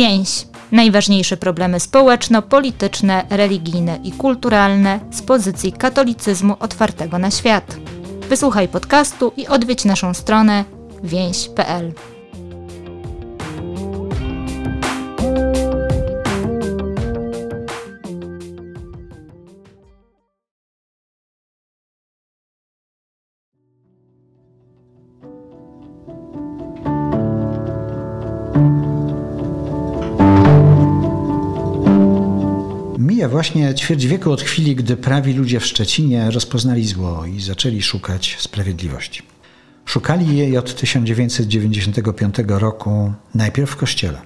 Więź. Najważniejsze problemy społeczno-polityczne, religijne i kulturalne z pozycji katolicyzmu otwartego na świat. Wysłuchaj podcastu i odwiedź naszą stronę więź.pl. właśnie ćwierć wieku od chwili, gdy prawi ludzie w Szczecinie rozpoznali zło i zaczęli szukać sprawiedliwości. Szukali jej od 1995 roku najpierw w kościele,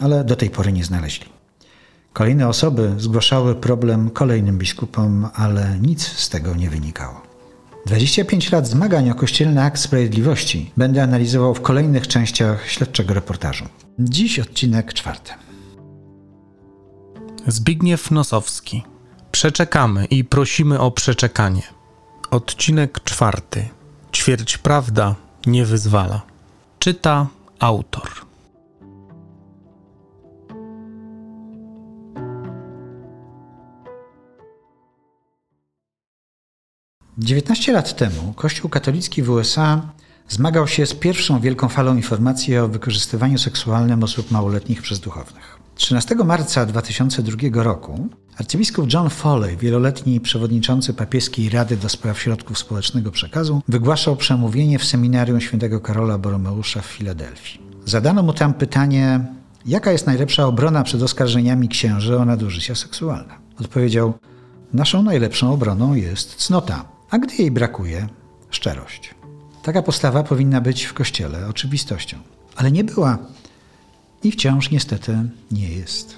ale do tej pory nie znaleźli. Kolejne osoby zgłaszały problem kolejnym biskupom, ale nic z tego nie wynikało. 25 lat zmagań o kościelny akt sprawiedliwości będę analizował w kolejnych częściach śledczego reportażu. Dziś odcinek czwarty. Zbigniew Nosowski. Przeczekamy i prosimy o przeczekanie. Odcinek czwarty. Ćwierć prawda nie wyzwala. Czyta autor. 19 lat temu Kościół katolicki w USA zmagał się z pierwszą wielką falą informacji o wykorzystywaniu seksualnym osób małoletnich przez duchownych. 13 marca 2002 roku arcybiskup John Foley, wieloletni przewodniczący papieskiej Rady do Spraw Środków Społecznego Przekazu, wygłaszał przemówienie w seminarium świętego Karola Boromeusza w Filadelfii. Zadano mu tam pytanie, jaka jest najlepsza obrona przed oskarżeniami księży o nadużycia seksualne. Odpowiedział, naszą najlepszą obroną jest cnota, a gdy jej brakuje, szczerość. Taka postawa powinna być w Kościele oczywistością, ale nie była i wciąż niestety nie jest.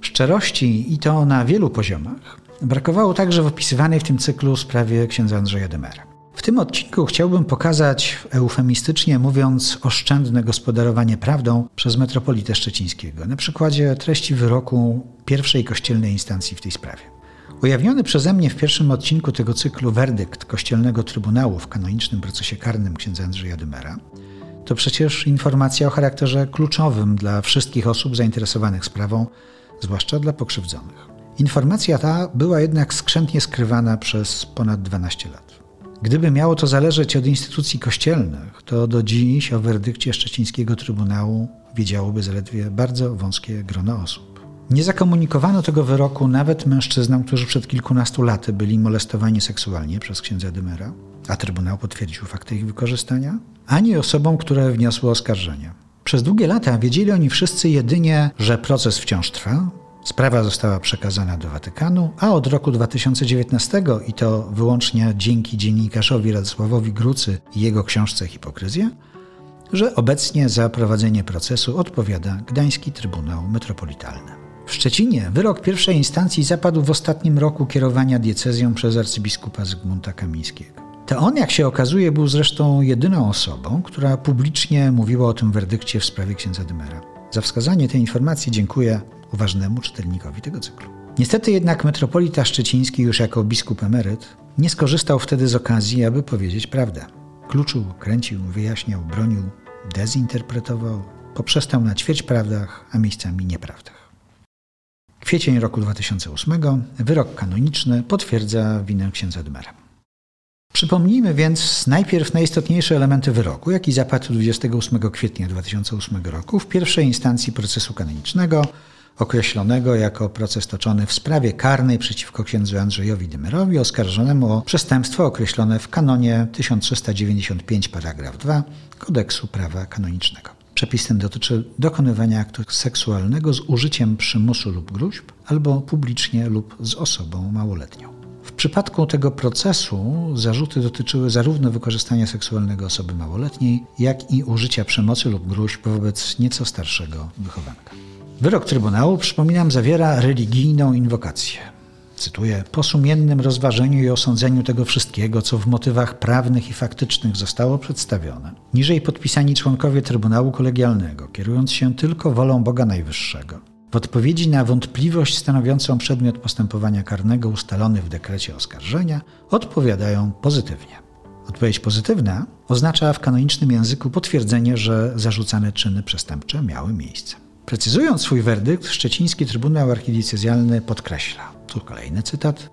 Szczerości i to na wielu poziomach brakowało także w opisywanej w tym cyklu sprawie księdza Andrzeja Demera. W tym odcinku chciałbym pokazać, eufemistycznie mówiąc, oszczędne gospodarowanie prawdą przez metropolitę szczecińskiego, na przykładzie treści wyroku pierwszej kościelnej instancji w tej sprawie. Ujawniony przeze mnie w pierwszym odcinku tego cyklu werdykt Kościelnego Trybunału w kanonicznym procesie karnym księdza Andrzeja Dymera to przecież informacja o charakterze kluczowym dla wszystkich osób zainteresowanych sprawą, zwłaszcza dla pokrzywdzonych. Informacja ta była jednak skrzętnie skrywana przez ponad 12 lat. Gdyby miało to zależeć od instytucji kościelnych, to do dziś o werdykcie Szczecińskiego Trybunału wiedziałoby zaledwie bardzo wąskie grono osób. Nie zakomunikowano tego wyroku nawet mężczyznom, którzy przed kilkunastu laty byli molestowani seksualnie przez księdza Dymera, a Trybunał potwierdził fakty ich wykorzystania, ani osobom, które wniosły oskarżenia. Przez długie lata wiedzieli oni wszyscy jedynie, że proces wciąż trwa, sprawa została przekazana do Watykanu, a od roku 2019 i to wyłącznie dzięki dziennikarzowi Radosławowi Grucy i jego książce Hipokryzja, że obecnie za prowadzenie procesu odpowiada Gdański Trybunał Metropolitalny. W Szczecinie wyrok pierwszej instancji zapadł w ostatnim roku kierowania diecezją przez arcybiskupa Zygmunta Kamińskiego. To on, jak się okazuje, był zresztą jedyną osobą, która publicznie mówiła o tym werdykcie w sprawie księdza Dymera. Za wskazanie tej informacji dziękuję uważnemu czytelnikowi tego cyklu. Niestety jednak metropolita szczeciński już jako biskup emeryt nie skorzystał wtedy z okazji, aby powiedzieć prawdę. Kluczył, kręcił, wyjaśniał, bronił, dezinterpretował, poprzestał na ćwierć prawdach, a miejscami nieprawdach. Kwiecień roku 2008 wyrok kanoniczny potwierdza winę księdza Dymera. Przypomnijmy więc najpierw najistotniejsze elementy wyroku, jaki zapadł 28 kwietnia 2008 roku w pierwszej instancji procesu kanonicznego, określonego jako proces toczony w sprawie karnej przeciwko księdzu Andrzejowi Dymerowi, oskarżonemu o przestępstwo określone w kanonie 1395 paragraf 2 Kodeksu Prawa Kanonicznego. Przepis ten dotyczy dokonywania aktu seksualnego z użyciem przymusu lub gruźb albo publicznie lub z osobą małoletnią. W przypadku tego procesu zarzuty dotyczyły zarówno wykorzystania seksualnego osoby małoletniej, jak i użycia przemocy lub gruźb wobec nieco starszego wychowanka. Wyrok Trybunału, przypominam, zawiera religijną inwokację. Cytuję: Po sumiennym rozważeniu i osądzeniu tego wszystkiego, co w motywach prawnych i faktycznych zostało przedstawione, niżej podpisani członkowie Trybunału Kolegialnego, kierując się tylko wolą Boga Najwyższego, w odpowiedzi na wątpliwość stanowiącą przedmiot postępowania karnego ustalony w dekrecie oskarżenia, odpowiadają pozytywnie. Odpowiedź pozytywna oznacza w kanonicznym języku potwierdzenie, że zarzucane czyny przestępcze miały miejsce. Precyzując swój werdykt, szczeciński Trybunał Archidiecezjalny podkreśla, tu kolejny cytat,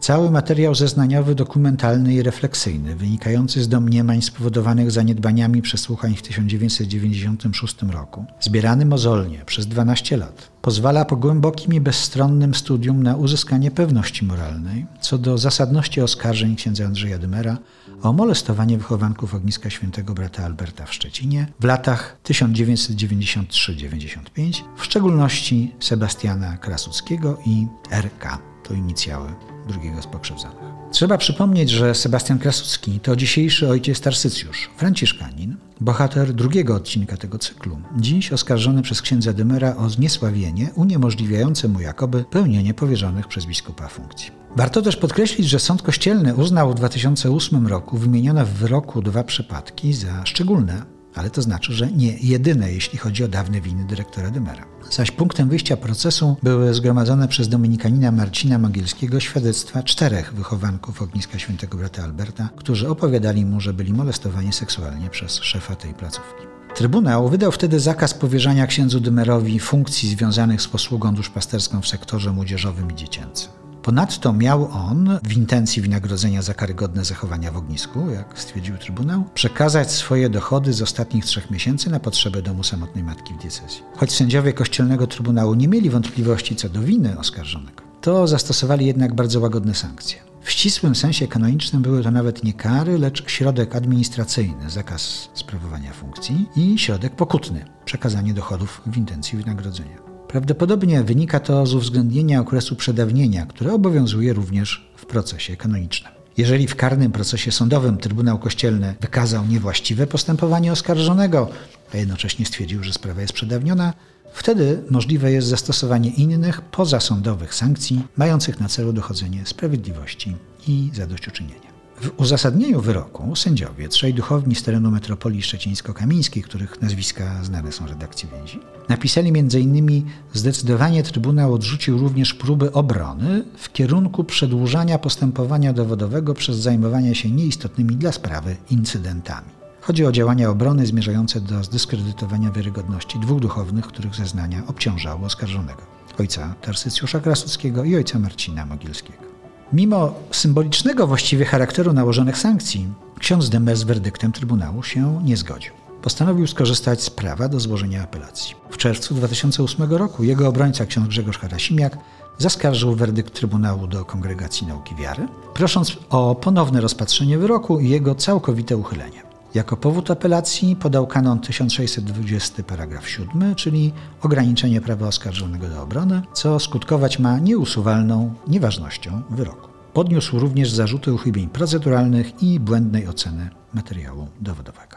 Cały materiał zeznaniowy, dokumentalny i refleksyjny, wynikający z domniemań spowodowanych zaniedbaniami przesłuchań w 1996 roku, zbierany mozolnie przez 12 lat, pozwala po głębokim i bezstronnym studium na uzyskanie pewności moralnej co do zasadności oskarżeń księdza Andrzeja Dymera o molestowanie wychowanków ogniska świętego brata Alberta w Szczecinie w latach 1993-95, w szczególności Sebastiana Krasuckiego i RK, to inicjały drugiego z pokrzywdzonych. Trzeba przypomnieć, że Sebastian Krasucki to dzisiejszy ojciec Tarsycjusz, franciszkanin, bohater drugiego odcinka tego cyklu, dziś oskarżony przez księdza Dymera o zniesławienie uniemożliwiające mu jakoby pełnienie powierzonych przez biskupa funkcji. Warto też podkreślić, że sąd kościelny uznał w 2008 roku wymienione w wyroku dwa przypadki za szczególne, ale to znaczy, że nie jedyne, jeśli chodzi o dawne winy dyrektora Dymera. Zaś punktem wyjścia procesu były zgromadzone przez dominikanina Marcina Mogielskiego świadectwa czterech wychowanków ogniska świętego brata Alberta, którzy opowiadali mu, że byli molestowani seksualnie przez szefa tej placówki. Trybunał wydał wtedy zakaz powierzania księdzu Dymerowi funkcji związanych z posługą duszpasterską w sektorze młodzieżowym i dziecięcym. Ponadto miał on, w intencji wynagrodzenia za karygodne zachowania w ognisku, jak stwierdził Trybunał, przekazać swoje dochody z ostatnich trzech miesięcy na potrzebę domu samotnej matki w diecezji. Choć sędziowie Kościelnego Trybunału nie mieli wątpliwości co do winy oskarżonego, to zastosowali jednak bardzo łagodne sankcje. W ścisłym sensie kanonicznym były to nawet nie kary, lecz środek administracyjny, zakaz sprawowania funkcji i środek pokutny, przekazanie dochodów w intencji wynagrodzenia. Prawdopodobnie wynika to z uwzględnienia okresu przedawnienia, które obowiązuje również w procesie kanonicznym. Jeżeli w karnym procesie sądowym Trybunał Kościelny wykazał niewłaściwe postępowanie oskarżonego, a jednocześnie stwierdził, że sprawa jest przedawniona, wtedy możliwe jest zastosowanie innych pozasądowych sankcji mających na celu dochodzenie sprawiedliwości i zadośćuczynienia. W uzasadnieniu wyroku sędziowie trzej duchowni z terenu metropolii szczecińsko-kamińskiej, których nazwiska znane są redakcji więzi, napisali m.in. zdecydowanie Trybunał odrzucił również próby obrony w kierunku przedłużania postępowania dowodowego przez zajmowanie się nieistotnymi dla sprawy incydentami. Chodzi o działania obrony zmierzające do zdyskredytowania wiarygodności dwóch duchownych, których zeznania obciążały oskarżonego. Ojca Tarsycjusza Krasuckiego i ojca Marcina Mogilskiego. Mimo symbolicznego właściwie charakteru nałożonych sankcji, ksiądz Demer z werdyktem Trybunału się nie zgodził. Postanowił skorzystać z prawa do złożenia apelacji. W czerwcu 2008 roku jego obrońca ksiądz Grzegorz Harasimiak zaskarżył werdykt Trybunału do Kongregacji Nauki Wiary, prosząc o ponowne rozpatrzenie wyroku i jego całkowite uchylenie. Jako powód apelacji podał kanon 1620 paragraf 7, czyli ograniczenie prawa oskarżonego do obrony, co skutkować ma nieusuwalną nieważnością wyroku. Podniósł również zarzuty uchybień proceduralnych i błędnej oceny materiału dowodowego.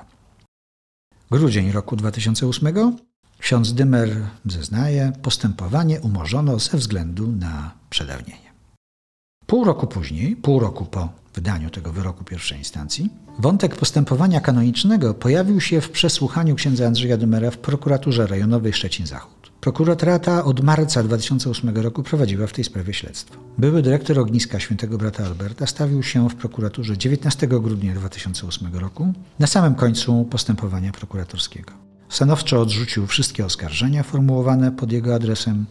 Grudzień roku 2008 ksiądz Dymer zeznaje, postępowanie umorzono ze względu na przedawnienie. Pół roku później, pół roku po wydaniu tego wyroku pierwszej instancji, wątek postępowania kanonicznego pojawił się w przesłuchaniu księdza Andrzeja Dymera w prokuraturze rejonowej Szczecin-Zachód. Prokuratorata od marca 2008 roku prowadziła w tej sprawie śledztwo. Były dyrektor ogniska świętego brata Alberta stawił się w prokuraturze 19 grudnia 2008 roku na samym końcu postępowania prokuratorskiego. Stanowczo odrzucił wszystkie oskarżenia formułowane pod jego adresem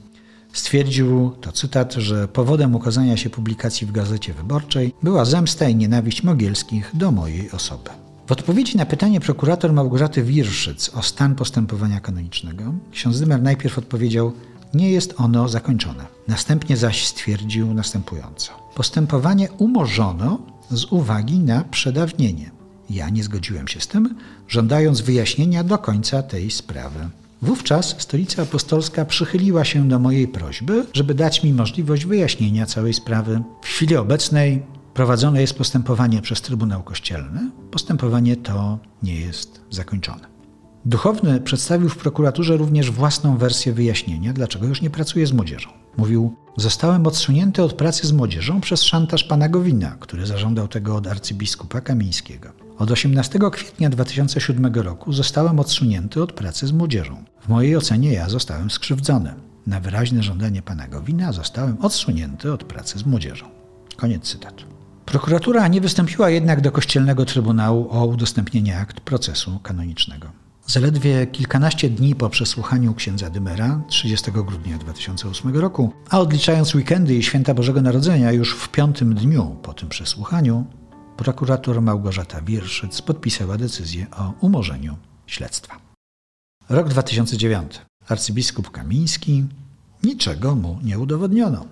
Stwierdził, to cytat, że powodem ukazania się publikacji w Gazecie Wyborczej była zemsta i nienawiść Mogielskich do mojej osoby. W odpowiedzi na pytanie prokurator Małgorzaty Wirszyc o stan postępowania kanonicznego, ksiądz Dymer najpierw odpowiedział, nie jest ono zakończone. Następnie zaś stwierdził następująco. Postępowanie umorzono z uwagi na przedawnienie. Ja nie zgodziłem się z tym, żądając wyjaśnienia do końca tej sprawy. Wówczas Stolica Apostolska przychyliła się do mojej prośby, żeby dać mi możliwość wyjaśnienia całej sprawy. W chwili obecnej prowadzone jest postępowanie przez Trybunał Kościelny. Postępowanie to nie jest zakończone. Duchowny przedstawił w prokuraturze również własną wersję wyjaśnienia, dlaczego już nie pracuje z młodzieżą. Mówił: Zostałem odsunięty od pracy z młodzieżą przez szantaż pana Gowina, który zażądał tego od arcybiskupa Kamińskiego. Od 18 kwietnia 2007 roku zostałem odsunięty od pracy z młodzieżą. W mojej ocenie ja zostałem skrzywdzony. Na wyraźne żądanie pana Gowina zostałem odsunięty od pracy z młodzieżą. Koniec cytatu. Prokuratura nie wystąpiła jednak do Kościelnego Trybunału o udostępnienie akt procesu kanonicznego. Zaledwie kilkanaście dni po przesłuchaniu księdza Dymera 30 grudnia 2008 roku, a odliczając weekendy i święta Bożego Narodzenia już w piątym dniu po tym przesłuchaniu, prokurator Małgorzata Wierszyc podpisała decyzję o umorzeniu śledztwa. Rok 2009. Arcybiskup Kamiński. Niczego mu nie udowodniono.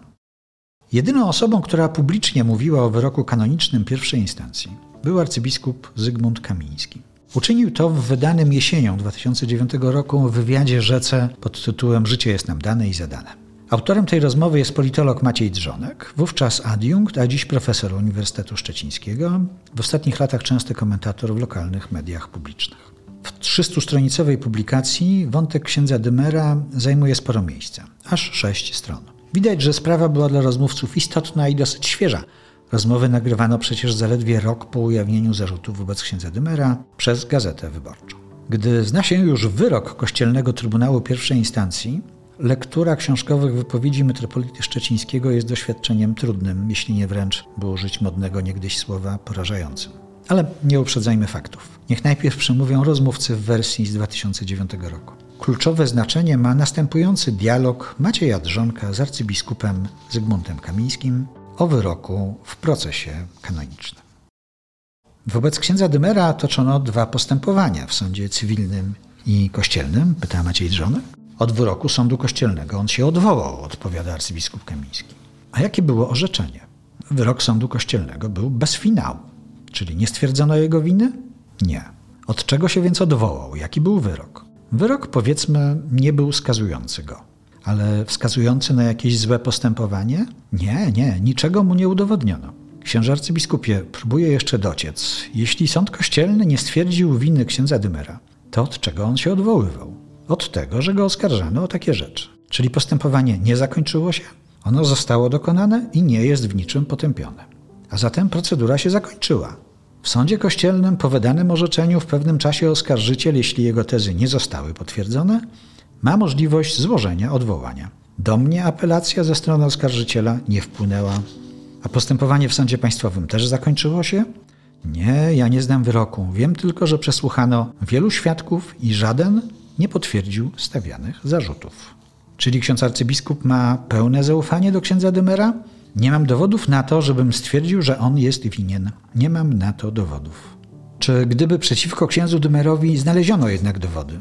Jedyną osobą, która publicznie mówiła o wyroku kanonicznym pierwszej instancji, był arcybiskup Zygmunt Kamiński. Uczynił to w wydanym jesienią 2009 roku wywiadzie Rzece pod tytułem Życie jest nam dane i zadane. Autorem tej rozmowy jest politolog Maciej Drzonek, wówczas adiunkt, a dziś profesor Uniwersytetu Szczecińskiego, w ostatnich latach częsty komentator w lokalnych mediach publicznych. W 300-stronicowej publikacji wątek księdza Dymera zajmuje sporo miejsca, aż sześć stron. Widać, że sprawa była dla rozmówców istotna i dosyć świeża. Rozmowy nagrywano przecież zaledwie rok po ujawnieniu zarzutów wobec księdza Dymera przez Gazetę Wyborczą. Gdy zna się już wyrok Kościelnego Trybunału Pierwszej Instancji, lektura książkowych wypowiedzi metropolity szczecińskiego jest doświadczeniem trudnym, jeśli nie wręcz, by użyć modnego niegdyś słowa, porażającym. Ale nie uprzedzajmy faktów. Niech najpierw przemówią rozmówcy w wersji z 2009 roku. Kluczowe znaczenie ma następujący dialog Macieja Drżonka z arcybiskupem Zygmuntem Kamińskim o wyroku w procesie kanonicznym. Wobec księdza Dymera toczono dwa postępowania w sądzie cywilnym i kościelnym, pyta Maciej Drzonek. Od wyroku sądu kościelnego on się odwołał, odpowiada arcybiskup Kamiński. A jakie było orzeczenie? Wyrok sądu kościelnego był bez finału, czyli nie stwierdzono jego winy? Nie. Od czego się więc odwołał? Jaki był wyrok? Wyrok, powiedzmy, nie był skazujący go, ale wskazujący na jakieś złe postępowanie? Nie, nie, niczego mu nie udowodniono. Księże arcybiskupie, próbuje jeszcze dociec. Jeśli sąd kościelny nie stwierdził winy księdza Dymera, to od czego on się odwoływał? Od tego, że go oskarżano o takie rzeczy. Czyli postępowanie nie zakończyło się, ono zostało dokonane i nie jest w niczym potępione. A zatem procedura się zakończyła. W sądzie kościelnym po wydanym orzeczeniu w pewnym czasie oskarżyciel, jeśli jego tezy nie zostały potwierdzone, ma możliwość złożenia odwołania. Do mnie apelacja ze strony oskarżyciela nie wpłynęła. A postępowanie w sądzie państwowym też zakończyło się? Nie, ja nie znam wyroku. Wiem tylko, że przesłuchano wielu świadków i żaden nie potwierdził stawianych zarzutów. Czyli ksiądz arcybiskup ma pełne zaufanie do księdza Dymera? Nie mam dowodów na to, żebym stwierdził, że on jest winien. Nie mam na to dowodów. Czy gdyby przeciwko księdzu Dymerowi znaleziono jednak dowody,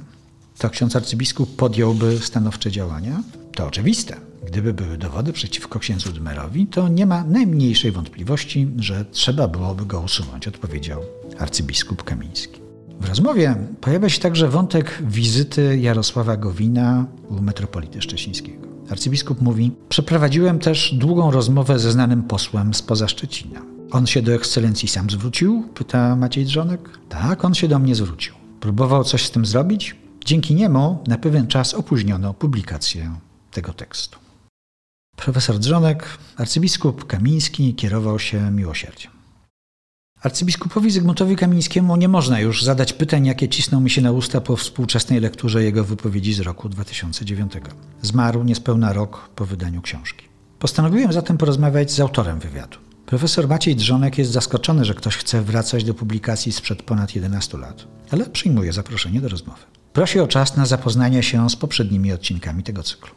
to ksiądz arcybiskup podjąłby stanowcze działania? To oczywiste. Gdyby były dowody przeciwko księdzu Dymerowi, to nie ma najmniejszej wątpliwości, że trzeba byłoby go usunąć, odpowiedział arcybiskup Kamiński. W rozmowie pojawia się także wątek wizyty Jarosława Gowina u metropolity szczecińskiego. Arcybiskup mówi: Przeprowadziłem też długą rozmowę ze znanym posłem spoza Szczecina. On się do ekscelencji sam zwrócił? Pyta Maciej Drzonek. Tak, on się do mnie zwrócił. Próbował coś z tym zrobić? Dzięki niemu na pewien czas opóźniono publikację tego tekstu. Profesor Drzonek, arcybiskup Kamiński kierował się miłosierdziem. Arcybiskupowi Zygmuntowi Kamińskiemu nie można już zadać pytań, jakie cisną mi się na usta po współczesnej lekturze jego wypowiedzi z roku 2009. Zmarł niespełna rok po wydaniu książki. Postanowiłem zatem porozmawiać z autorem wywiadu. Profesor Maciej Drzonek jest zaskoczony, że ktoś chce wracać do publikacji sprzed ponad 11 lat, ale przyjmuje zaproszenie do rozmowy. Prosi o czas na zapoznanie się z poprzednimi odcinkami tego cyklu.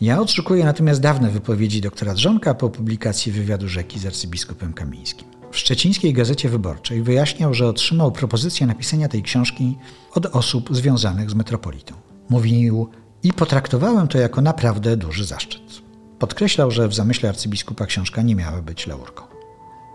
Ja odszukuję natomiast dawne wypowiedzi doktora Drzonka po publikacji wywiadu rzeki z arcybiskupem Kamińskim. W szczecińskiej gazecie wyborczej wyjaśniał, że otrzymał propozycję napisania tej książki od osób związanych z metropolitą. Mówił, i potraktowałem to jako naprawdę duży zaszczyt. Podkreślał, że w zamyśle arcybiskupa książka nie miała być laurką.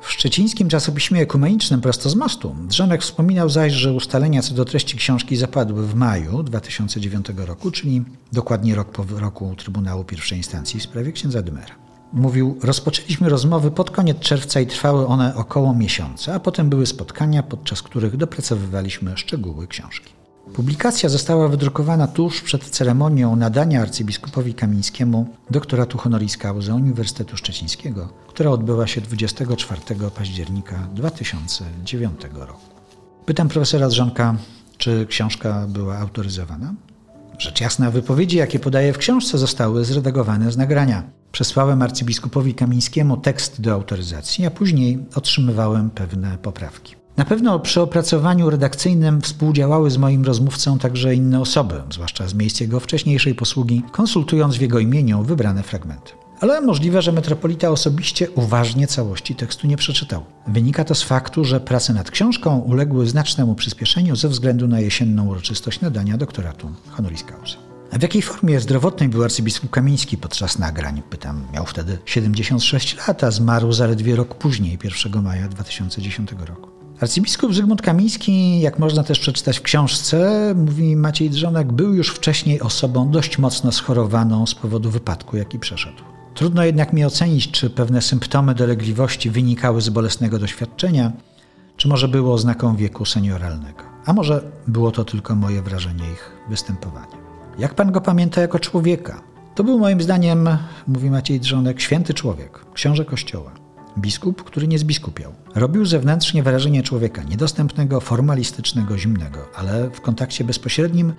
W szczecińskim czasopiśmie ekumenicznym prosto z mostu Drzonek wspominał zaś, że ustalenia co do treści książki zapadły w maju 2009 roku, czyli dokładnie rok po wyroku Trybunału Pierwszej Instancji w sprawie księdza Dymera. Mówił, rozpoczęliśmy rozmowy pod koniec czerwca i trwały one około miesiąca, a potem były spotkania, podczas których dopracowywaliśmy szczegóły książki. Publikacja została wydrukowana tuż przed ceremonią nadania arcybiskupowi Kamińskiemu doktoratu honoris causa Uniwersytetu Szczecińskiego, która odbyła się 24 października 2009 roku. Pytam profesora Drzonka, czy książka była autoryzowana? Rzecz jasna, wypowiedzi, jakie podaje w książce, zostały zredagowane z nagrania. Przesłałem arcybiskupowi Kamińskiemu tekst do autoryzacji, a później otrzymywałem pewne poprawki. Na pewno przy opracowaniu redakcyjnym współdziałały z moim rozmówcą także inne osoby, zwłaszcza z miejsc jego wcześniejszej posługi, konsultując w jego imieniu wybrane fragmenty. Ale możliwe, że metropolita osobiście uważnie całości tekstu nie przeczytał. Wynika to z faktu, że prace nad książką uległy znacznemu przyspieszeniu ze względu na jesienną uroczystość nadania doktoratu honoris causa. A w jakiej formie zdrowotnej był arcybiskup Kamiński podczas nagrań? Pytam. Miał wtedy 76 lat, a zmarł zaledwie rok później, 1 maja 2010 roku. Arcybiskup Zygmunt Kamiński, jak można też przeczytać w książce, mówi Maciej Drzonek, był już wcześniej osobą dość mocno schorowaną z powodu wypadku, jaki przeszedł. Trudno jednak mi ocenić, czy pewne symptomy dolegliwości wynikały z bolesnego doświadczenia, czy może było oznaką wieku senioralnego. A może było to tylko moje wrażenie ich występowania. Jak pan go pamięta jako człowieka? To był moim zdaniem, mówi Maciej Drzonek, święty człowiek, książę kościoła. Biskup, który nie zbiskupiał. Robił zewnętrznie wrażenie człowieka niedostępnego, formalistycznego, zimnego, ale w kontakcie bezpośrednim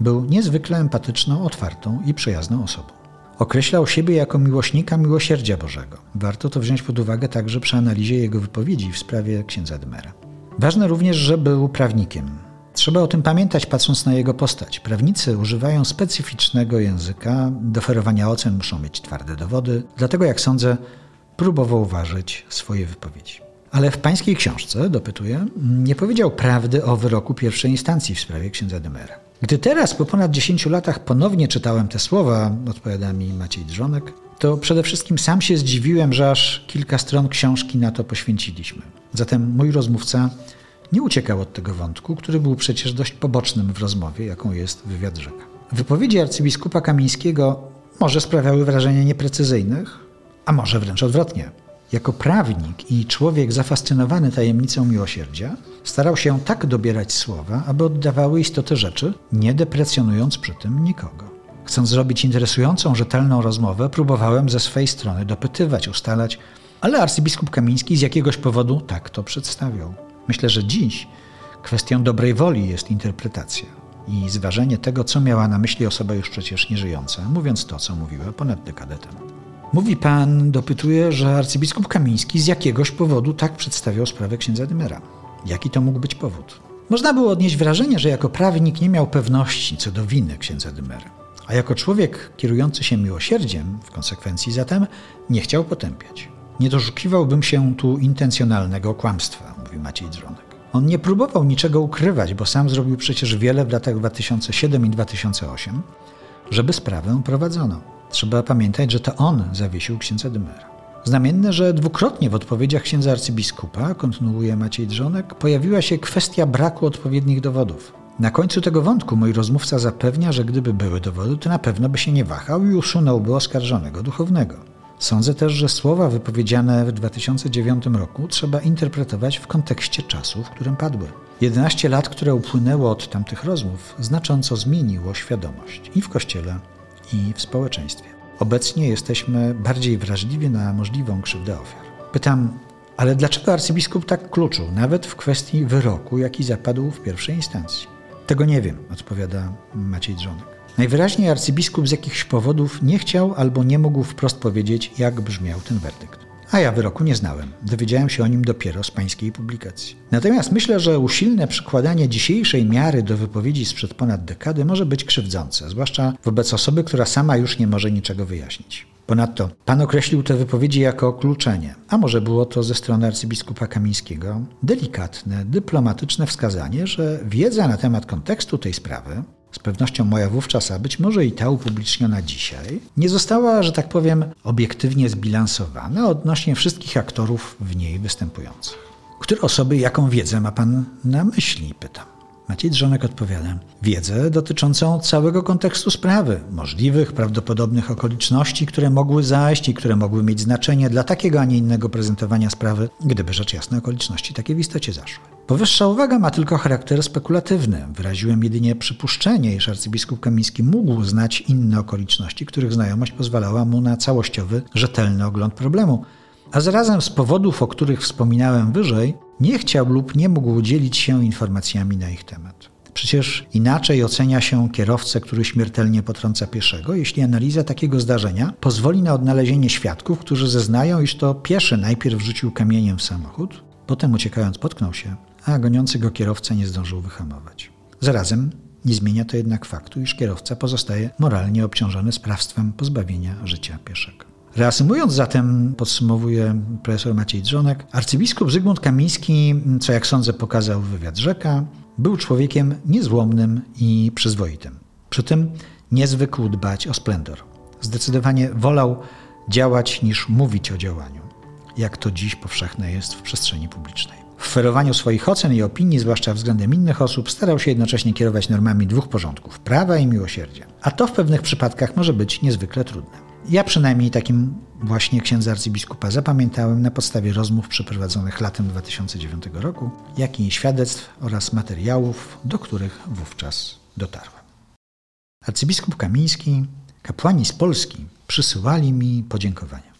był niezwykle empatyczną, otwartą i przyjazną osobą. Określał siebie jako miłośnika miłosierdzia Bożego. Warto to wziąć pod uwagę także przy analizie jego wypowiedzi w sprawie księdza Dymera. Ważne również, że był prawnikiem. Trzeba o tym pamiętać, patrząc na jego postać. Prawnicy używają specyficznego języka, do ferowania ocen muszą mieć twarde dowody, dlatego, jak sądzę, próbował ważyć swoje wypowiedzi. Ale w pańskiej książce, dopytuję, nie powiedział prawdy o wyroku pierwszej instancji w sprawie księdza Dymera. Gdy teraz, po ponad 10 latach, ponownie czytałem te słowa, odpowiada mi Maciej Drzonek, to przede wszystkim sam się zdziwiłem, że aż kilka stron książki na to poświęciliśmy. Zatem mój rozmówca nie uciekał od tego wątku, który był przecież dość pobocznym w rozmowie, jaką jest wywiad rzeka. Wypowiedzi arcybiskupa Kamińskiego może sprawiały wrażenie nieprecyzyjnych, a może wręcz odwrotnie. Jako prawnik i człowiek zafascynowany tajemnicą miłosierdzia, starał się tak dobierać słowa, aby oddawały istotę rzeczy, nie deprecjonując przy tym nikogo. Chcąc zrobić interesującą, rzetelną rozmowę, próbowałem ze swej strony dopytywać, ustalać, ale arcybiskup Kamiński z jakiegoś powodu tak to przedstawiał. Myślę, że dziś kwestią dobrej woli jest interpretacja i zważenie tego, co miała na myśli osoba już przecież nieżyjąca, mówiąc to, co mówiła ponad dekadę temu. Mówi pan, dopytuje, że arcybiskup Kamiński z jakiegoś powodu tak przedstawiał sprawę księdza Dymera. Jaki to mógł być powód? Można było odnieść wrażenie, że jako prawnik nie miał pewności co do winy księdza Dymera, a jako człowiek kierujący się miłosierdziem, w konsekwencji zatem, nie chciał potępiać. Nie doszukiwałbym się tu intencjonalnego kłamstwa, mówi Maciej Drzonek. On nie próbował niczego ukrywać, bo sam zrobił przecież wiele w latach 2007 i 2008, żeby sprawę prowadzono. Trzeba pamiętać, że to on zawiesił księdza Dymera. Znamienne, że dwukrotnie w odpowiedziach księdza arcybiskupa, kontynuuje Maciej Drzonek, pojawiła się kwestia braku odpowiednich dowodów. Na końcu tego wątku mój rozmówca zapewnia, że gdyby były dowody, to na pewno by się nie wahał i usunąłby oskarżonego duchownego. Sądzę też, że słowa wypowiedziane w 2009 roku trzeba interpretować w kontekście czasu, w którym padły. 11 lat, które upłynęło od tamtych rozmów, znacząco zmieniło świadomość i w kościele, i w społeczeństwie. Obecnie jesteśmy bardziej wrażliwi na możliwą krzywdę ofiar. Pytam, ale dlaczego arcybiskup tak kluczył, nawet w kwestii wyroku, jaki zapadł w pierwszej instancji? Tego nie wiem, odpowiada Maciej Drzonek. Najwyraźniej arcybiskup z jakichś powodów nie chciał albo nie mógł wprost powiedzieć, jak brzmiał ten werdykt a ja wyroku nie znałem. Dowiedziałem się o nim dopiero z pańskiej publikacji. Natomiast myślę, że usilne przykładanie dzisiejszej miary do wypowiedzi sprzed ponad dekady może być krzywdzące, zwłaszcza wobec osoby, która sama już nie może niczego wyjaśnić. Ponadto pan określił te wypowiedzi jako kluczenie, a może było to ze strony arcybiskupa Kamińskiego delikatne, dyplomatyczne wskazanie, że wiedza na temat kontekstu tej sprawy z pewnością moja wówczas, a być może i ta upubliczniona dzisiaj, nie została, że tak powiem, obiektywnie zbilansowana odnośnie wszystkich aktorów w niej występujących. Które osoby, jaką wiedzę ma pan na myśli? Pytam. Maciej Drzonek odpowiada. Wiedzę dotyczącą całego kontekstu sprawy, możliwych, prawdopodobnych okoliczności, które mogły zajść i które mogły mieć znaczenie dla takiego, a nie innego prezentowania sprawy, gdyby rzecz jasna okoliczności takie w istocie zaszły. Powyższa uwaga ma tylko charakter spekulatywny. Wyraziłem jedynie przypuszczenie, iż arcybiskup Kamiński mógł znać inne okoliczności, których znajomość pozwalała mu na całościowy, rzetelny ogląd problemu, a zarazem z powodów, o których wspominałem wyżej, nie chciał lub nie mógł dzielić się informacjami na ich temat. Przecież inaczej ocenia się kierowcę, który śmiertelnie potrąca pieszego, jeśli analiza takiego zdarzenia pozwoli na odnalezienie świadków, którzy zeznają, iż to pieszy najpierw rzucił kamieniem w samochód, potem uciekając potknął się, a goniący go kierowca nie zdążył wyhamować. Zarazem nie zmienia to jednak faktu, iż kierowca pozostaje moralnie obciążony sprawstwem pozbawienia życia pieszego. Reasumując zatem, podsumowuje profesor Maciej Drzonek, arcybiskup Zygmunt Kamiński, co jak sądzę pokazał wywiad Rzeka, był człowiekiem niezłomnym i przyzwoitym. Przy tym nie zwykł dbać o splendor. Zdecydowanie wolał działać niż mówić o działaniu, jak to dziś powszechne jest w przestrzeni publicznej. W ferowaniu swoich ocen i opinii, zwłaszcza względem innych osób, starał się jednocześnie kierować normami dwóch porządków prawa i miłosierdzia. A to w pewnych przypadkach może być niezwykle trudne. Ja przynajmniej takim właśnie księdza arcybiskupa zapamiętałem na podstawie rozmów przeprowadzonych latem 2009 roku, jak i świadectw oraz materiałów, do których wówczas dotarłem. Arcybiskup Kamiński, kapłani z Polski przysyłali mi podziękowania.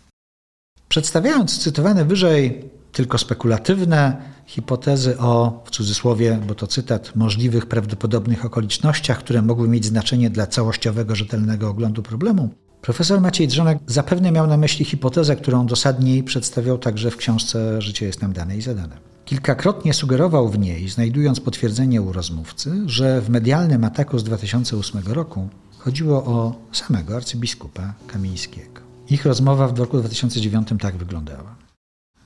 Przedstawiając cytowane wyżej tylko spekulatywne hipotezy o, w cudzysłowie, bo to cytat, możliwych, prawdopodobnych okolicznościach, które mogły mieć znaczenie dla całościowego, rzetelnego oglądu problemu, profesor Maciej Drzonek zapewne miał na myśli hipotezę, którą dosadniej przedstawiał także w książce Życie jest nam dane i zadane. Kilkakrotnie sugerował w niej, znajdując potwierdzenie u rozmówcy, że w medialnym ataku z 2008 roku chodziło o samego arcybiskupa Kamińskiego. Ich rozmowa w roku 2009 tak wyglądała.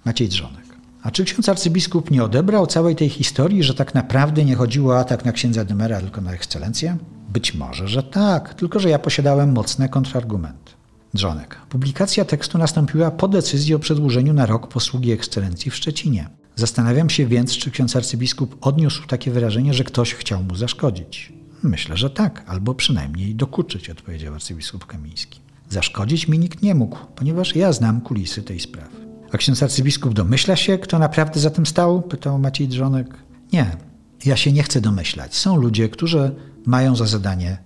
Maciej Drzonek. A czy ksiądz arcybiskup nie odebrał całej tej historii, że tak naprawdę nie chodziło o atak na księdza Dymera, tylko na ekscelencję? Być może, że tak, tylko że ja posiadałem mocne kontrargumenty. Drzonek. Publikacja tekstu nastąpiła po decyzji o przedłużeniu na rok posługi ekscelencji w Szczecinie. Zastanawiam się więc, czy ksiądz arcybiskup odniósł takie wyrażenie, że ktoś chciał mu zaszkodzić. Myślę, że tak, albo przynajmniej dokuczyć, odpowiedział arcybiskup Kamiński. Zaszkodzić mi nikt nie mógł, ponieważ ja znam kulisy tej sprawy. A ksiądz arcybiskup domyśla się, kto naprawdę za tym stał? Pytał Maciej Drzonek. Nie, ja się nie chcę domyślać. Są ludzie, którzy mają za zadanie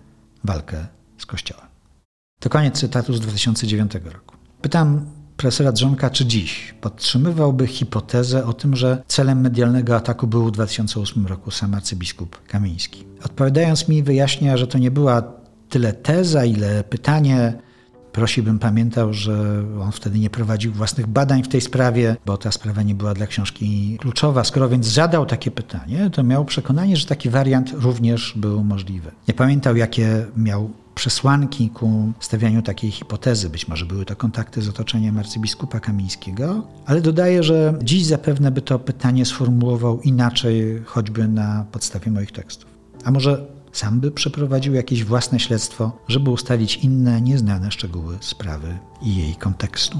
walkę z Kościołem. To koniec cytatu z 2009 roku. Pytam profesora Drzonka, czy dziś podtrzymywałby hipotezę o tym, że celem medialnego ataku był w 2008 roku sam arcybiskup Kamiński. Odpowiadając mi wyjaśnia, że to nie była tyle teza, ile pytanie, Prosiłbym pamiętał, że on wtedy nie prowadził własnych badań w tej sprawie, bo ta sprawa nie była dla książki kluczowa. Skoro więc zadał takie pytanie, to miał przekonanie, że taki wariant również był możliwy. Nie pamiętał, jakie miał przesłanki ku stawianiu takiej hipotezy. Być może były to kontakty z otoczeniem arcybiskupa Kamińskiego, ale dodaję, że dziś zapewne by to pytanie sformułował inaczej, choćby na podstawie moich tekstów. A może sam by przeprowadził jakieś własne śledztwo, żeby ustalić inne, nieznane szczegóły sprawy i jej kontekstu.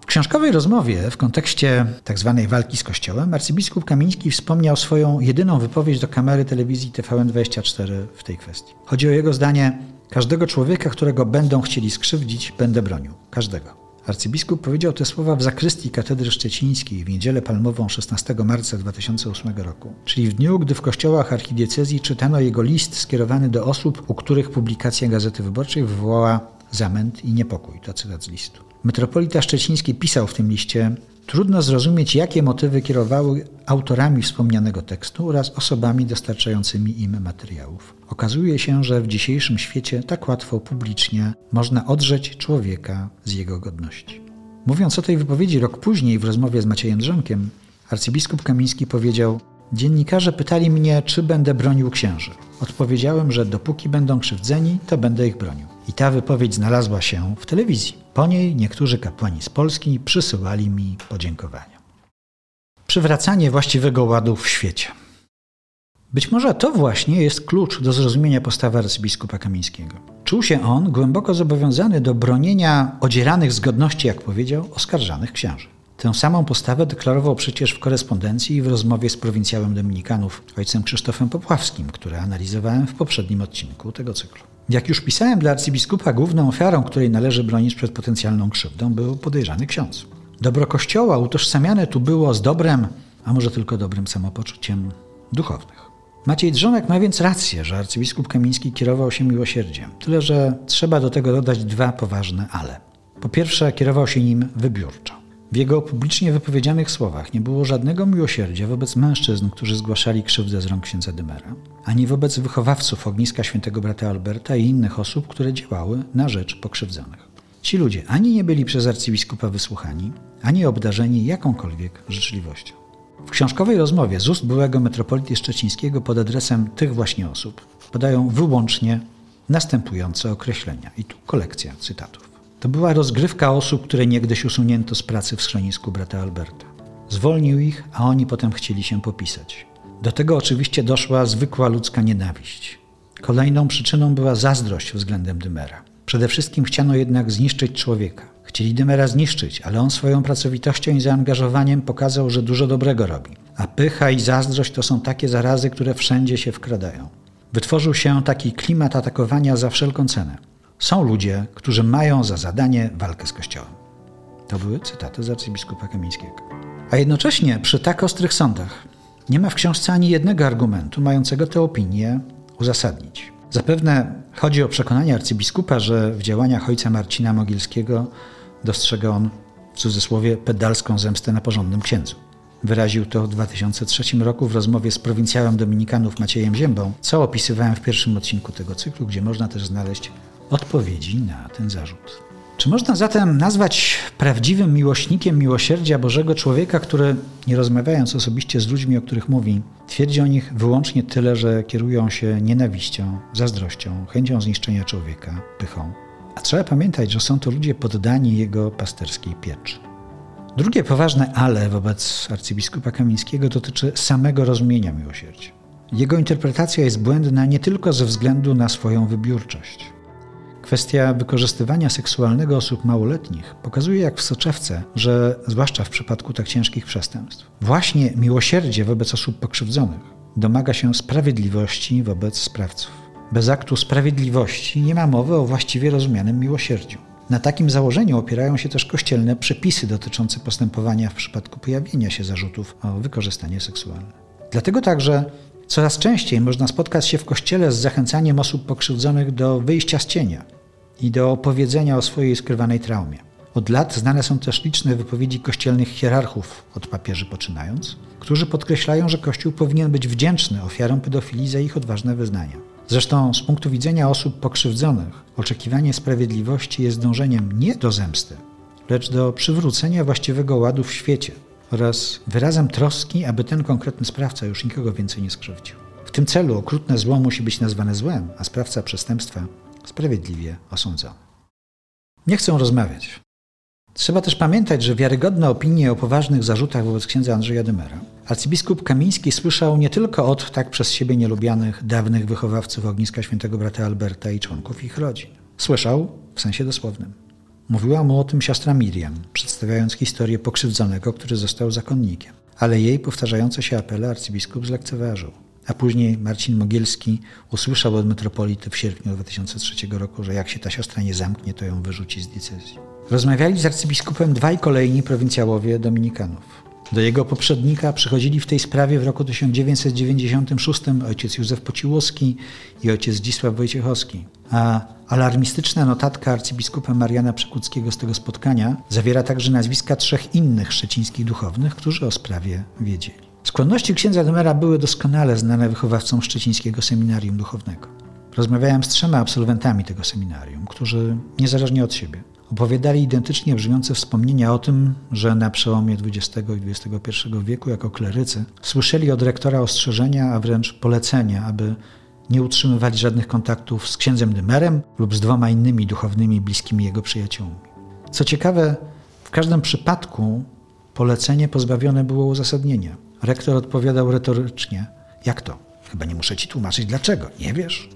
W książkowej rozmowie w kontekście tzw. Tak walki z Kościołem arcybiskup Kamiński wspomniał swoją jedyną wypowiedź do kamery telewizji TVN24 w tej kwestii. Chodzi o jego zdanie: Każdego człowieka, którego będą chcieli skrzywdzić, będę bronił. Każdego. Arcybiskup powiedział te słowa w zakrystii katedry szczecińskiej w niedzielę palmową 16 marca 2008 roku, czyli w dniu, gdy w kościołach archidiecezji czytano jego list skierowany do osób, u których publikacja Gazety Wyborczej wywołała zamęt i niepokój. To cytat z listu. Metropolita Szczeciński pisał w tym liście Trudno zrozumieć, jakie motywy kierowały autorami wspomnianego tekstu oraz osobami dostarczającymi im materiałów. Okazuje się, że w dzisiejszym świecie tak łatwo publicznie można odrzeć człowieka z jego godności. Mówiąc o tej wypowiedzi rok później w rozmowie z Maciejem Drzonkiem, arcybiskup Kamiński powiedział: Dziennikarze pytali mnie, czy będę bronił księży. Odpowiedziałem, że dopóki będą krzywdzeni, to będę ich bronił. I ta wypowiedź znalazła się w telewizji. Po niej niektórzy kapłani z Polski przysyłali mi podziękowania. Przywracanie właściwego ładu w świecie. Być może to właśnie jest klucz do zrozumienia postawy arcybiskupa Kamińskiego. Czuł się on głęboko zobowiązany do bronienia odzieranych z godności, jak powiedział, oskarżanych księży. Tę samą postawę deklarował przecież w korespondencji i w rozmowie z prowincjałem Dominikanów, ojcem Krzysztofem Popławskim, które analizowałem w poprzednim odcinku tego cyklu. Jak już pisałem dla arcybiskupa, główną ofiarą, której należy bronić przed potencjalną krzywdą, był podejrzany ksiądz. Dobro Kościoła utożsamiane tu było z dobrem, a może tylko dobrym samopoczuciem duchownych. Maciej Drzonek ma więc rację, że arcybiskup Kamiński kierował się miłosierdziem, tyle że trzeba do tego dodać dwa poważne ale. Po pierwsze, kierował się nim wybiórczo. W jego publicznie wypowiedzianych słowach nie było żadnego miłosierdzia wobec mężczyzn, którzy zgłaszali krzywdę z rąk księdza Dymera, ani wobec wychowawców ogniska świętego brata Alberta i innych osób, które działały na rzecz pokrzywdzonych. Ci ludzie ani nie byli przez arcybiskupa wysłuchani, ani obdarzeni jakąkolwiek życzliwością. W książkowej rozmowie z ust byłego metropolity szczecińskiego pod adresem tych właśnie osób podają wyłącznie następujące określenia. I tu kolekcja cytatów. To była rozgrywka osób, które niegdyś usunięto z pracy w schronisku brata Alberta. Zwolnił ich, a oni potem chcieli się popisać. Do tego oczywiście doszła zwykła ludzka nienawiść. Kolejną przyczyną była zazdrość względem Dymera. Przede wszystkim chciano jednak zniszczyć człowieka. Chcieli Dymera zniszczyć, ale on swoją pracowitością i zaangażowaniem pokazał, że dużo dobrego robi. A pycha i zazdrość to są takie zarazy, które wszędzie się wkradają. Wytworzył się taki klimat atakowania za wszelką cenę. Są ludzie, którzy mają za zadanie walkę z Kościołem. To były cytaty z arcybiskupa Kamińskiego. A jednocześnie przy tak ostrych sądach nie ma w książce ani jednego argumentu mającego tę opinię uzasadnić. Zapewne chodzi o przekonanie arcybiskupa, że w działaniach ojca Marcina Mogilskiego dostrzega on w cudzysłowie pedalską zemstę na porządnym księdzu. Wyraził to w 2003 roku w rozmowie z prowincjałem dominikanów Maciejem Ziębą, co opisywałem w pierwszym odcinku tego cyklu, gdzie można też znaleźć odpowiedzi na ten zarzut. Czy można zatem nazwać prawdziwym miłośnikiem miłosierdzia Bożego człowieka, który, nie rozmawiając osobiście z ludźmi, o których mówi, twierdzi o nich wyłącznie tyle, że kierują się nienawiścią, zazdrością, chęcią zniszczenia człowieka, pychą? A trzeba pamiętać, że są to ludzie poddani jego pasterskiej pieczy. Drugie poważne ale wobec arcybiskupa Kamińskiego dotyczy samego rozumienia miłosierdzia. Jego interpretacja jest błędna nie tylko ze względu na swoją wybiórczość. Kwestia wykorzystywania seksualnego osób małoletnich pokazuje jak w soczewce, że zwłaszcza w przypadku tak ciężkich przestępstw, właśnie miłosierdzie wobec osób pokrzywdzonych domaga się sprawiedliwości wobec sprawców. Bez aktu sprawiedliwości nie ma mowy o właściwie rozumianym miłosierdziu. Na takim założeniu opierają się też kościelne przepisy dotyczące postępowania w przypadku pojawienia się zarzutów o wykorzystanie seksualne. Dlatego także coraz częściej można spotkać się w kościele z zachęcaniem osób pokrzywdzonych do wyjścia z cienia i do opowiedzenia o swojej skrywanej traumie. Od lat znane są też liczne wypowiedzi kościelnych hierarchów, od papieży poczynając, którzy podkreślają, że Kościół powinien być wdzięczny ofiarom pedofilii za ich odważne wyznania. Zresztą z punktu widzenia osób pokrzywdzonych, oczekiwanie sprawiedliwości jest dążeniem nie do zemsty, lecz do przywrócenia właściwego ładu w świecie oraz wyrazem troski, aby ten konkretny sprawca już nikogo więcej nie skrzywdził. W tym celu okrutne zło musi być nazwane złem, a sprawca przestępstwa sprawiedliwie osądzony. Nie chcą rozmawiać. Trzeba też pamiętać, że wiarygodne opinie o poważnych zarzutach wobec księdza Andrzeja Dymera arcybiskup Kamiński słyszał nie tylko od tak przez siebie nielubianych dawnych wychowawców ogniska świętego brata Alberta i członków ich rodzin. Słyszał w sensie dosłownym. Mówiła mu o tym siostra Miriam, przedstawiając historię pokrzywdzonego, który został zakonnikiem. Ale jej powtarzające się apele arcybiskup zlekceważył. A później Marcin Mogielski usłyszał od metropolity w sierpniu 2003 roku, że jak się ta siostra nie zamknie, to ją wyrzuci z diecezji. Rozmawiali z arcybiskupem dwaj kolejni prowincjałowie dominikanów. Do jego poprzednika przychodzili w tej sprawie w roku 1996 ojciec Józef Pociłowski i ojciec Zdzisław Wojciechowski. A alarmistyczna notatka arcybiskupa Mariana Przekuckiego z tego spotkania zawiera także nazwiska trzech innych szczecińskich duchownych, którzy o sprawie wiedzieli. Skłonności księdza Dymera były doskonale znane wychowawcom szczecińskiego seminarium duchownego. Rozmawiałem z trzema absolwentami tego seminarium, którzy niezależnie od siebie opowiadali identycznie brzmiące wspomnienia o tym, że na przełomie XX i XXI wieku jako klerycy słyszeli od rektora ostrzeżenia, a wręcz polecenia, aby nie utrzymywać żadnych kontaktów z księdzem Dymerem lub z dwoma innymi duchownymi bliskimi jego przyjaciółmi. Co ciekawe, w każdym przypadku polecenie pozbawione było uzasadnienia. Rektor odpowiadał retorycznie: Jak to? Chyba nie muszę ci tłumaczyć dlaczego. Nie wiesz?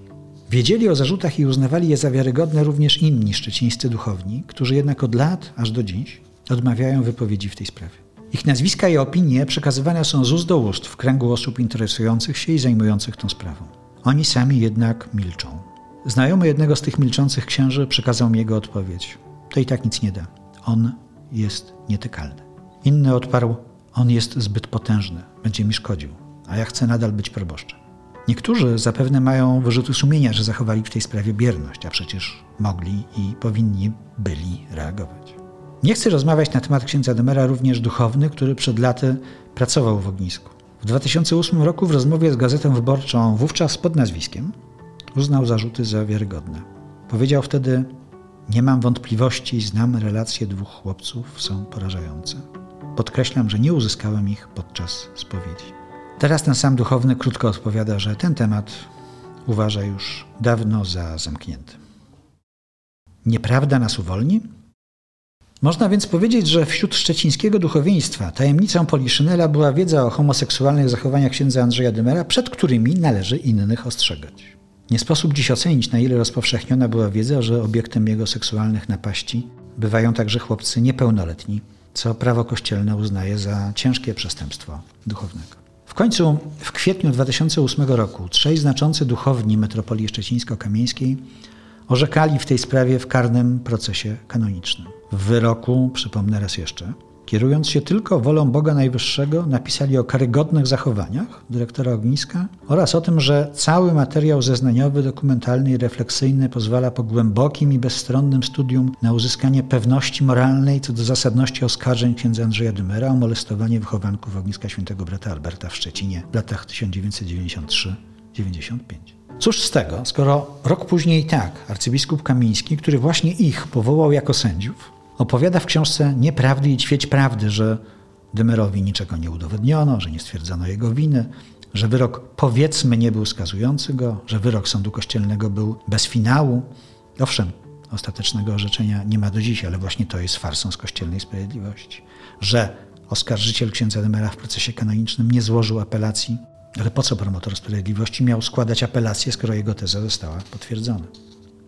Wiedzieli o zarzutach i uznawali je za wiarygodne również inni szczecińscy duchowni, którzy jednak od lat, aż do dziś, odmawiają wypowiedzi w tej sprawie. Ich nazwiska i opinie przekazywane są z ust do ust w kręgu osób interesujących się i zajmujących tą sprawą. Oni sami jednak milczą. Znajomy jednego z tych milczących księży przekazał mi jego odpowiedź. To i tak nic nie da. On jest nietykalny. Inny odparł: On jest zbyt potężny, będzie mi szkodził, a ja chcę nadal być proboszczem. Niektórzy zapewne mają wyrzuty sumienia, że zachowali w tej sprawie bierność, a przecież mogli i powinni byli reagować. Nie chcę rozmawiać na temat księdza Demera również duchowny, który przed laty pracował w ognisku. W 2008 roku w rozmowie z Gazetą Wyborczą, wówczas pod nazwiskiem, uznał zarzuty za wiarygodne. Powiedział wtedy: Nie mam wątpliwości, znam relacje dwóch chłopców, są porażające. Podkreślam, że nie uzyskałem ich podczas spowiedzi. Teraz ten sam duchowny krótko odpowiada, że ten temat uważa już dawno za zamknięty. Nieprawda nas uwolni? Można więc powiedzieć, że wśród szczecińskiego duchowieństwa tajemnicą Poliszynela była wiedza o homoseksualnych zachowaniach księdza Andrzeja Dymera, przed którymi należy innych ostrzegać. Nie sposób dziś ocenić, na ile rozpowszechniona była wiedza, że obiektem jego seksualnych napaści bywają także chłopcy niepełnoletni, co prawo kościelne uznaje za ciężkie przestępstwo duchownego. W końcu w kwietniu 2008 roku trzej znaczący duchowni metropolii szczecińsko-kamieńskiej orzekali w tej sprawie w karnym procesie kanonicznym. W wyroku, przypomnę raz jeszcze, kierując się tylko wolą Boga Najwyższego, napisali o karygodnych zachowaniach dyrektora ogniska oraz o tym, że cały materiał zeznaniowy, dokumentalny i refleksyjny pozwala po głębokim i bezstronnym studium na uzyskanie pewności moralnej co do zasadności oskarżeń księdza Andrzeja Dymera o molestowanie wychowanków ogniska świętego brata Alberta w Szczecinie w latach 1993-95. Cóż z tego, skoro rok później tak arcybiskup Kamiński, który właśnie ich powołał jako sędziów, opowiada w książce Nieprawdy i ćwieć prawdy, że Dymerowi niczego nie udowodniono, że nie stwierdzono jego winy, że wyrok powiedzmy nie był skazujący go, że wyrok sądu kościelnego był bez finału. Owszem, ostatecznego orzeczenia nie ma do dziś, ale właśnie to jest farsą z kościelnej sprawiedliwości. Że oskarżyciel księdza Dymera w procesie kanonicznym nie złożył apelacji, ale po co promotor sprawiedliwości miał składać apelację, skoro jego teza została potwierdzona?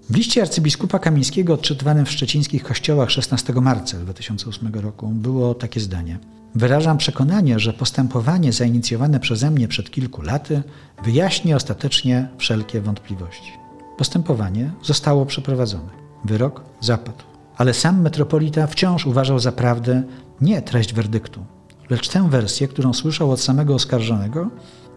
W liście arcybiskupa Kamińskiego odczytywanym w szczecińskich kościołach 16 marca 2008 roku było takie zdanie. Wyrażam przekonanie, że postępowanie zainicjowane przeze mnie przed kilku laty wyjaśni ostatecznie wszelkie wątpliwości. Postępowanie zostało przeprowadzone. Wyrok zapadł. Ale sam metropolita wciąż uważał za prawdę nie treść werdyktu, lecz tę wersję, którą słyszał od samego oskarżonego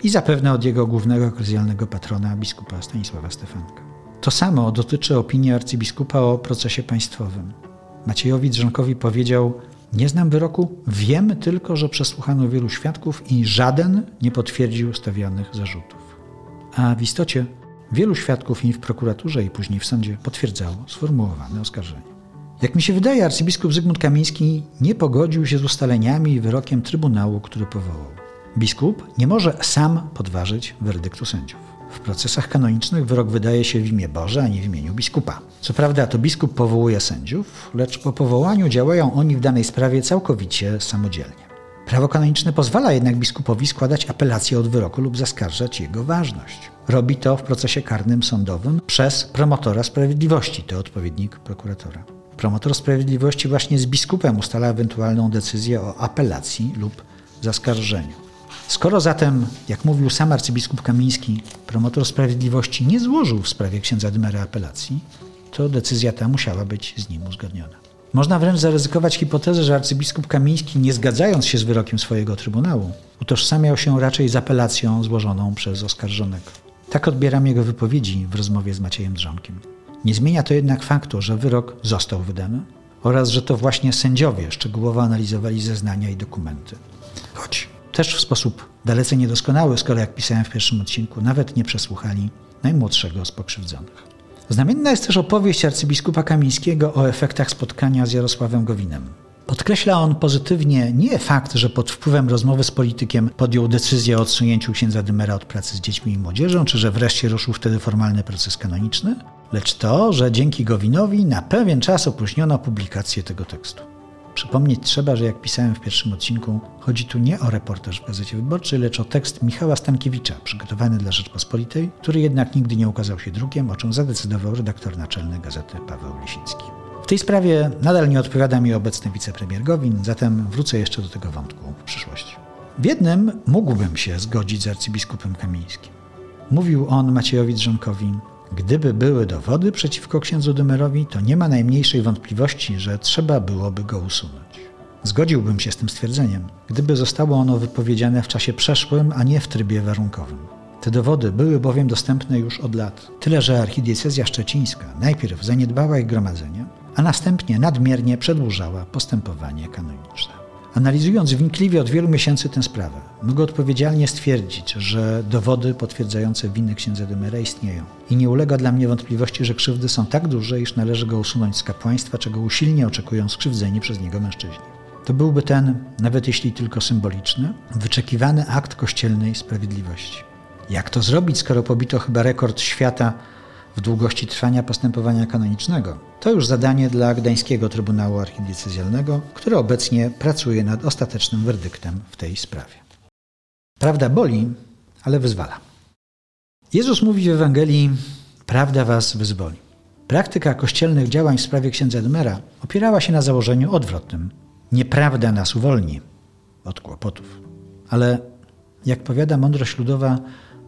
i zapewne od jego głównego eklezjalnego patrona, biskupa Stanisława Stefanka. To samo dotyczy opinii arcybiskupa o procesie państwowym. Maciejowi Drzonkowi powiedział: Nie znam wyroku, wiem tylko, że przesłuchano wielu świadków i żaden nie potwierdził stawianych zarzutów. A w istocie wielu świadków i w prokuraturze, i później w sądzie potwierdzało sformułowane oskarżenie. Jak mi się wydaje, arcybiskup Zygmunt Kamiński nie pogodził się z ustaleniami i wyrokiem Trybunału, który powołał. Biskup nie może sam podważyć werdyktu sędziów. W procesach kanonicznych wyrok wydaje się w imię Boże, a nie w imieniu biskupa. Co prawda to biskup powołuje sędziów, lecz po powołaniu działają oni w danej sprawie całkowicie samodzielnie. Prawo kanoniczne pozwala jednak biskupowi składać apelację od wyroku lub zaskarżać jego ważność. Robi to w procesie karnym sądowym przez promotora sprawiedliwości, to odpowiednik prokuratora. Promotor sprawiedliwości właśnie z biskupem ustala ewentualną decyzję o apelacji lub zaskarżeniu. Skoro zatem, jak mówił sam arcybiskup Kamiński, promotor sprawiedliwości nie złożył w sprawie księdza Dymera apelacji, to decyzja ta musiała być z nim uzgodniona. Można wręcz zaryzykować hipotezę, że arcybiskup Kamiński, nie zgadzając się z wyrokiem swojego trybunału, utożsamiał się raczej z apelacją złożoną przez oskarżonego. Tak odbieram jego wypowiedzi w rozmowie z Maciejem Drzonkiem. Nie zmienia to jednak faktu, że wyrok został wydany oraz że to właśnie sędziowie szczegółowo analizowali zeznania i dokumenty. Choć też w sposób dalece niedoskonały, skoro jak pisałem w pierwszym odcinku, nawet nie przesłuchali najmłodszego z pokrzywdzonych. Znamienna jest też opowieść arcybiskupa Kamińskiego o efektach spotkania z Jarosławem Gowinem. Podkreśla on pozytywnie nie fakt, że pod wpływem rozmowy z politykiem podjął decyzję o odsunięciu księdza Dymera od pracy z dziećmi i młodzieżą, czy że wreszcie ruszył wtedy formalny proces kanoniczny, lecz to, że dzięki Gowinowi na pewien czas opóźniono publikację tego tekstu. Przypomnieć trzeba, że jak pisałem w pierwszym odcinku, chodzi tu nie o reportaż w Gazecie Wyborczej, lecz o tekst Michała Stankiewicza, przygotowany dla Rzeczpospolitej, który jednak nigdy nie ukazał się drukiem, o czym zadecydował redaktor naczelny gazety Paweł Lisicki. W tej sprawie nadal nie odpowiada mi obecny wicepremier Gowin, zatem wrócę jeszcze do tego wątku w przyszłości. W jednym mógłbym się zgodzić z arcybiskupem Kamińskim. Mówił on Maciejowi Drzonkowi, Gdyby były dowody przeciwko księdzu Dymerowi, to nie ma najmniejszej wątpliwości, że trzeba byłoby go usunąć. Zgodziłbym się z tym stwierdzeniem, gdyby zostało ono wypowiedziane w czasie przeszłym, a nie w trybie warunkowym. Te dowody były bowiem dostępne już od lat. Tyle, że archidiecezja szczecińska najpierw zaniedbała ich gromadzenie, a następnie nadmiernie przedłużała postępowanie kanoniczne. Analizując wnikliwie od wielu miesięcy tę sprawę, mogę odpowiedzialnie stwierdzić, że dowody potwierdzające winę księdza Demera istnieją. I nie ulega dla mnie wątpliwości, że krzywdy są tak duże, iż należy go usunąć z kapłaństwa, czego usilnie oczekują skrzywdzeni przez niego mężczyźni. To byłby ten, nawet jeśli tylko symboliczny, wyczekiwany akt kościelnej sprawiedliwości. Jak to zrobić, skoro pobito chyba rekord świata w długości trwania postępowania kanonicznego. To już zadanie dla Gdańskiego Trybunału Archidiecezjalnego, który obecnie pracuje nad ostatecznym werdyktem w tej sprawie. Prawda boli, ale wyzwala. Jezus mówi w Ewangelii: Prawda was wyzwoli. Praktyka kościelnych działań w sprawie księdza Edmera opierała się na założeniu odwrotnym. Nieprawda nas uwolni od kłopotów. Ale jak powiada mądrość ludowa,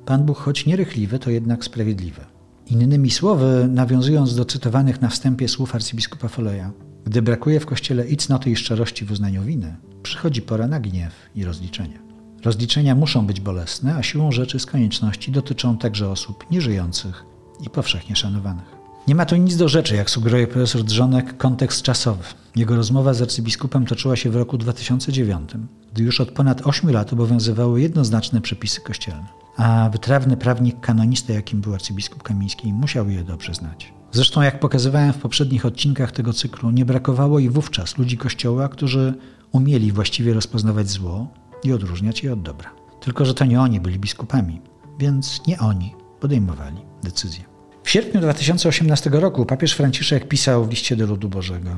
Pan Bóg, choć nierychliwy, to jednak sprawiedliwy. Innymi słowy, nawiązując do cytowanych na wstępie słów arcybiskupa Foleja, gdy brakuje w Kościele i cnoty i szczerości w uznaniu winy, przychodzi pora na gniew i rozliczenie. Rozliczenia muszą być bolesne, a siłą rzeczy z konieczności dotyczą także osób nieżyjących i powszechnie szanowanych. Nie ma tu nic do rzeczy, jak sugeruje profesor Drzonek, kontekst czasowy. Jego rozmowa z arcybiskupem toczyła się w roku 2009, gdy już od ponad 8 lat obowiązywały jednoznaczne przepisy kościelne a wytrawny prawnik kanonista, jakim był arcybiskup Kamiński, musiał je dobrze znać. Zresztą, jak pokazywałem w poprzednich odcinkach tego cyklu, nie brakowało i wówczas ludzi Kościoła, którzy umieli właściwie rozpoznawać zło i odróżniać je od dobra. Tylko, że to nie oni byli biskupami, więc nie oni podejmowali decyzje. W sierpniu 2018 roku papież Franciszek pisał w liście do ludu Bożego: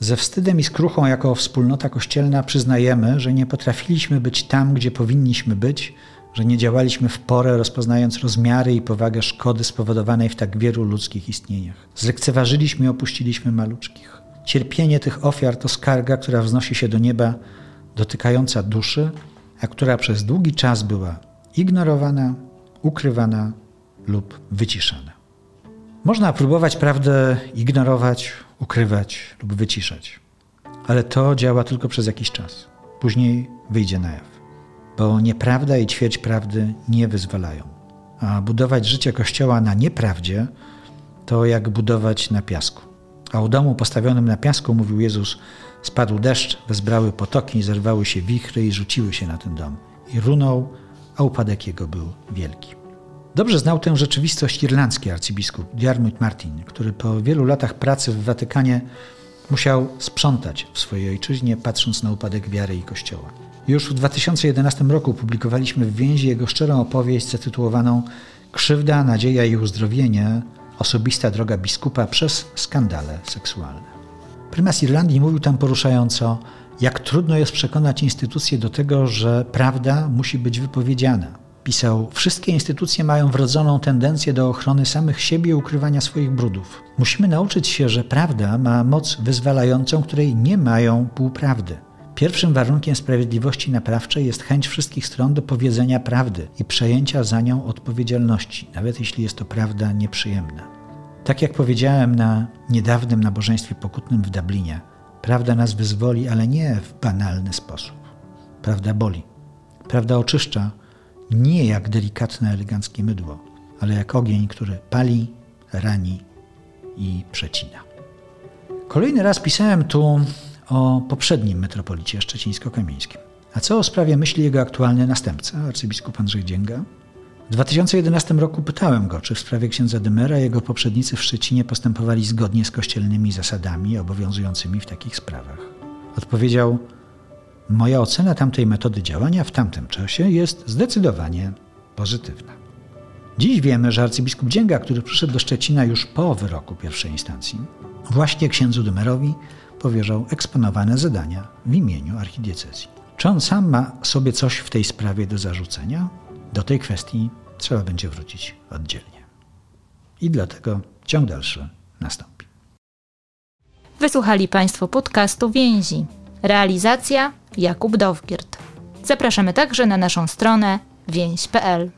Ze wstydem i skruchą jako wspólnota kościelna przyznajemy, że nie potrafiliśmy być tam, gdzie powinniśmy być, że nie działaliśmy w porę, rozpoznając rozmiary i powagę szkody spowodowanej w tak wielu ludzkich istnieniach. Zlekceważyliśmy i opuściliśmy maluczkich. Cierpienie tych ofiar to skarga, która wznosi się do nieba, dotykająca duszy, a która przez długi czas była ignorowana, ukrywana lub wyciszana. Można próbować prawdę ignorować, ukrywać lub wyciszać, ale to działa tylko przez jakiś czas. Później wyjdzie na jaw bo nieprawda i ćwierć prawdy nie wyzwalają. A budować życie Kościoła na nieprawdzie to jak budować na piasku. A u domu postawionym na piasku, mówił Jezus, spadł deszcz, wezbrały potoki, zerwały się wichry i rzuciły się na ten dom. I runął, a upadek jego był wielki. Dobrze znał tę rzeczywistość irlandzki arcybiskup Diarmuid Martin, który po wielu latach pracy w Watykanie musiał sprzątać w swojej ojczyźnie, patrząc na upadek wiary i Kościoła. Już w 2011 roku publikowaliśmy w więzi jego szczerą opowieść zatytułowaną Krzywda, nadzieja i uzdrowienie osobista droga biskupa przez skandale seksualne. Prymas Irlandii mówił tam poruszająco, jak trudno jest przekonać instytucje do tego, że prawda musi być wypowiedziana. Pisał: Wszystkie instytucje mają wrodzoną tendencję do ochrony samych siebie i ukrywania swoich brudów. Musimy nauczyć się, że prawda ma moc wyzwalającą, której nie mają półprawdy. Pierwszym warunkiem sprawiedliwości naprawczej jest chęć wszystkich stron do powiedzenia prawdy i przejęcia za nią odpowiedzialności, nawet jeśli jest to prawda nieprzyjemna. Tak jak powiedziałem na niedawnym nabożeństwie pokutnym w Dublinie, prawda nas wyzwoli, ale nie w banalny sposób. Prawda boli. Prawda oczyszcza nie jak delikatne, eleganckie mydło, ale jak ogień, który pali, rani i przecina. Kolejny raz pisałem tu o poprzednim metropolicie szczecińsko-kamieńskim. A co o sprawie myśli jego aktualny następca, arcybiskup Andrzej Dzięga? W 2011 roku pytałem go, czy w sprawie księdza Dymera jego poprzednicy w Szczecinie postępowali zgodnie z kościelnymi zasadami obowiązującymi w takich sprawach. Odpowiedział: Moja ocena tamtej metody działania w tamtym czasie jest zdecydowanie pozytywna. Dziś wiemy, że arcybiskup Dzięga, który przyszedł do Szczecina już po wyroku pierwszej instancji, właśnie księdzu Dymerowi powierzał eksponowane zadania w imieniu archidiecezji. Czy on sam ma sobie coś w tej sprawie do zarzucenia? Do tej kwestii trzeba będzie wrócić oddzielnie. I dlatego ciąg dalszy nastąpi. Wysłuchali Państwo podcastu Więzi. Realizacja Jakub Dowgiert. Zapraszamy także na naszą stronę więź.pl.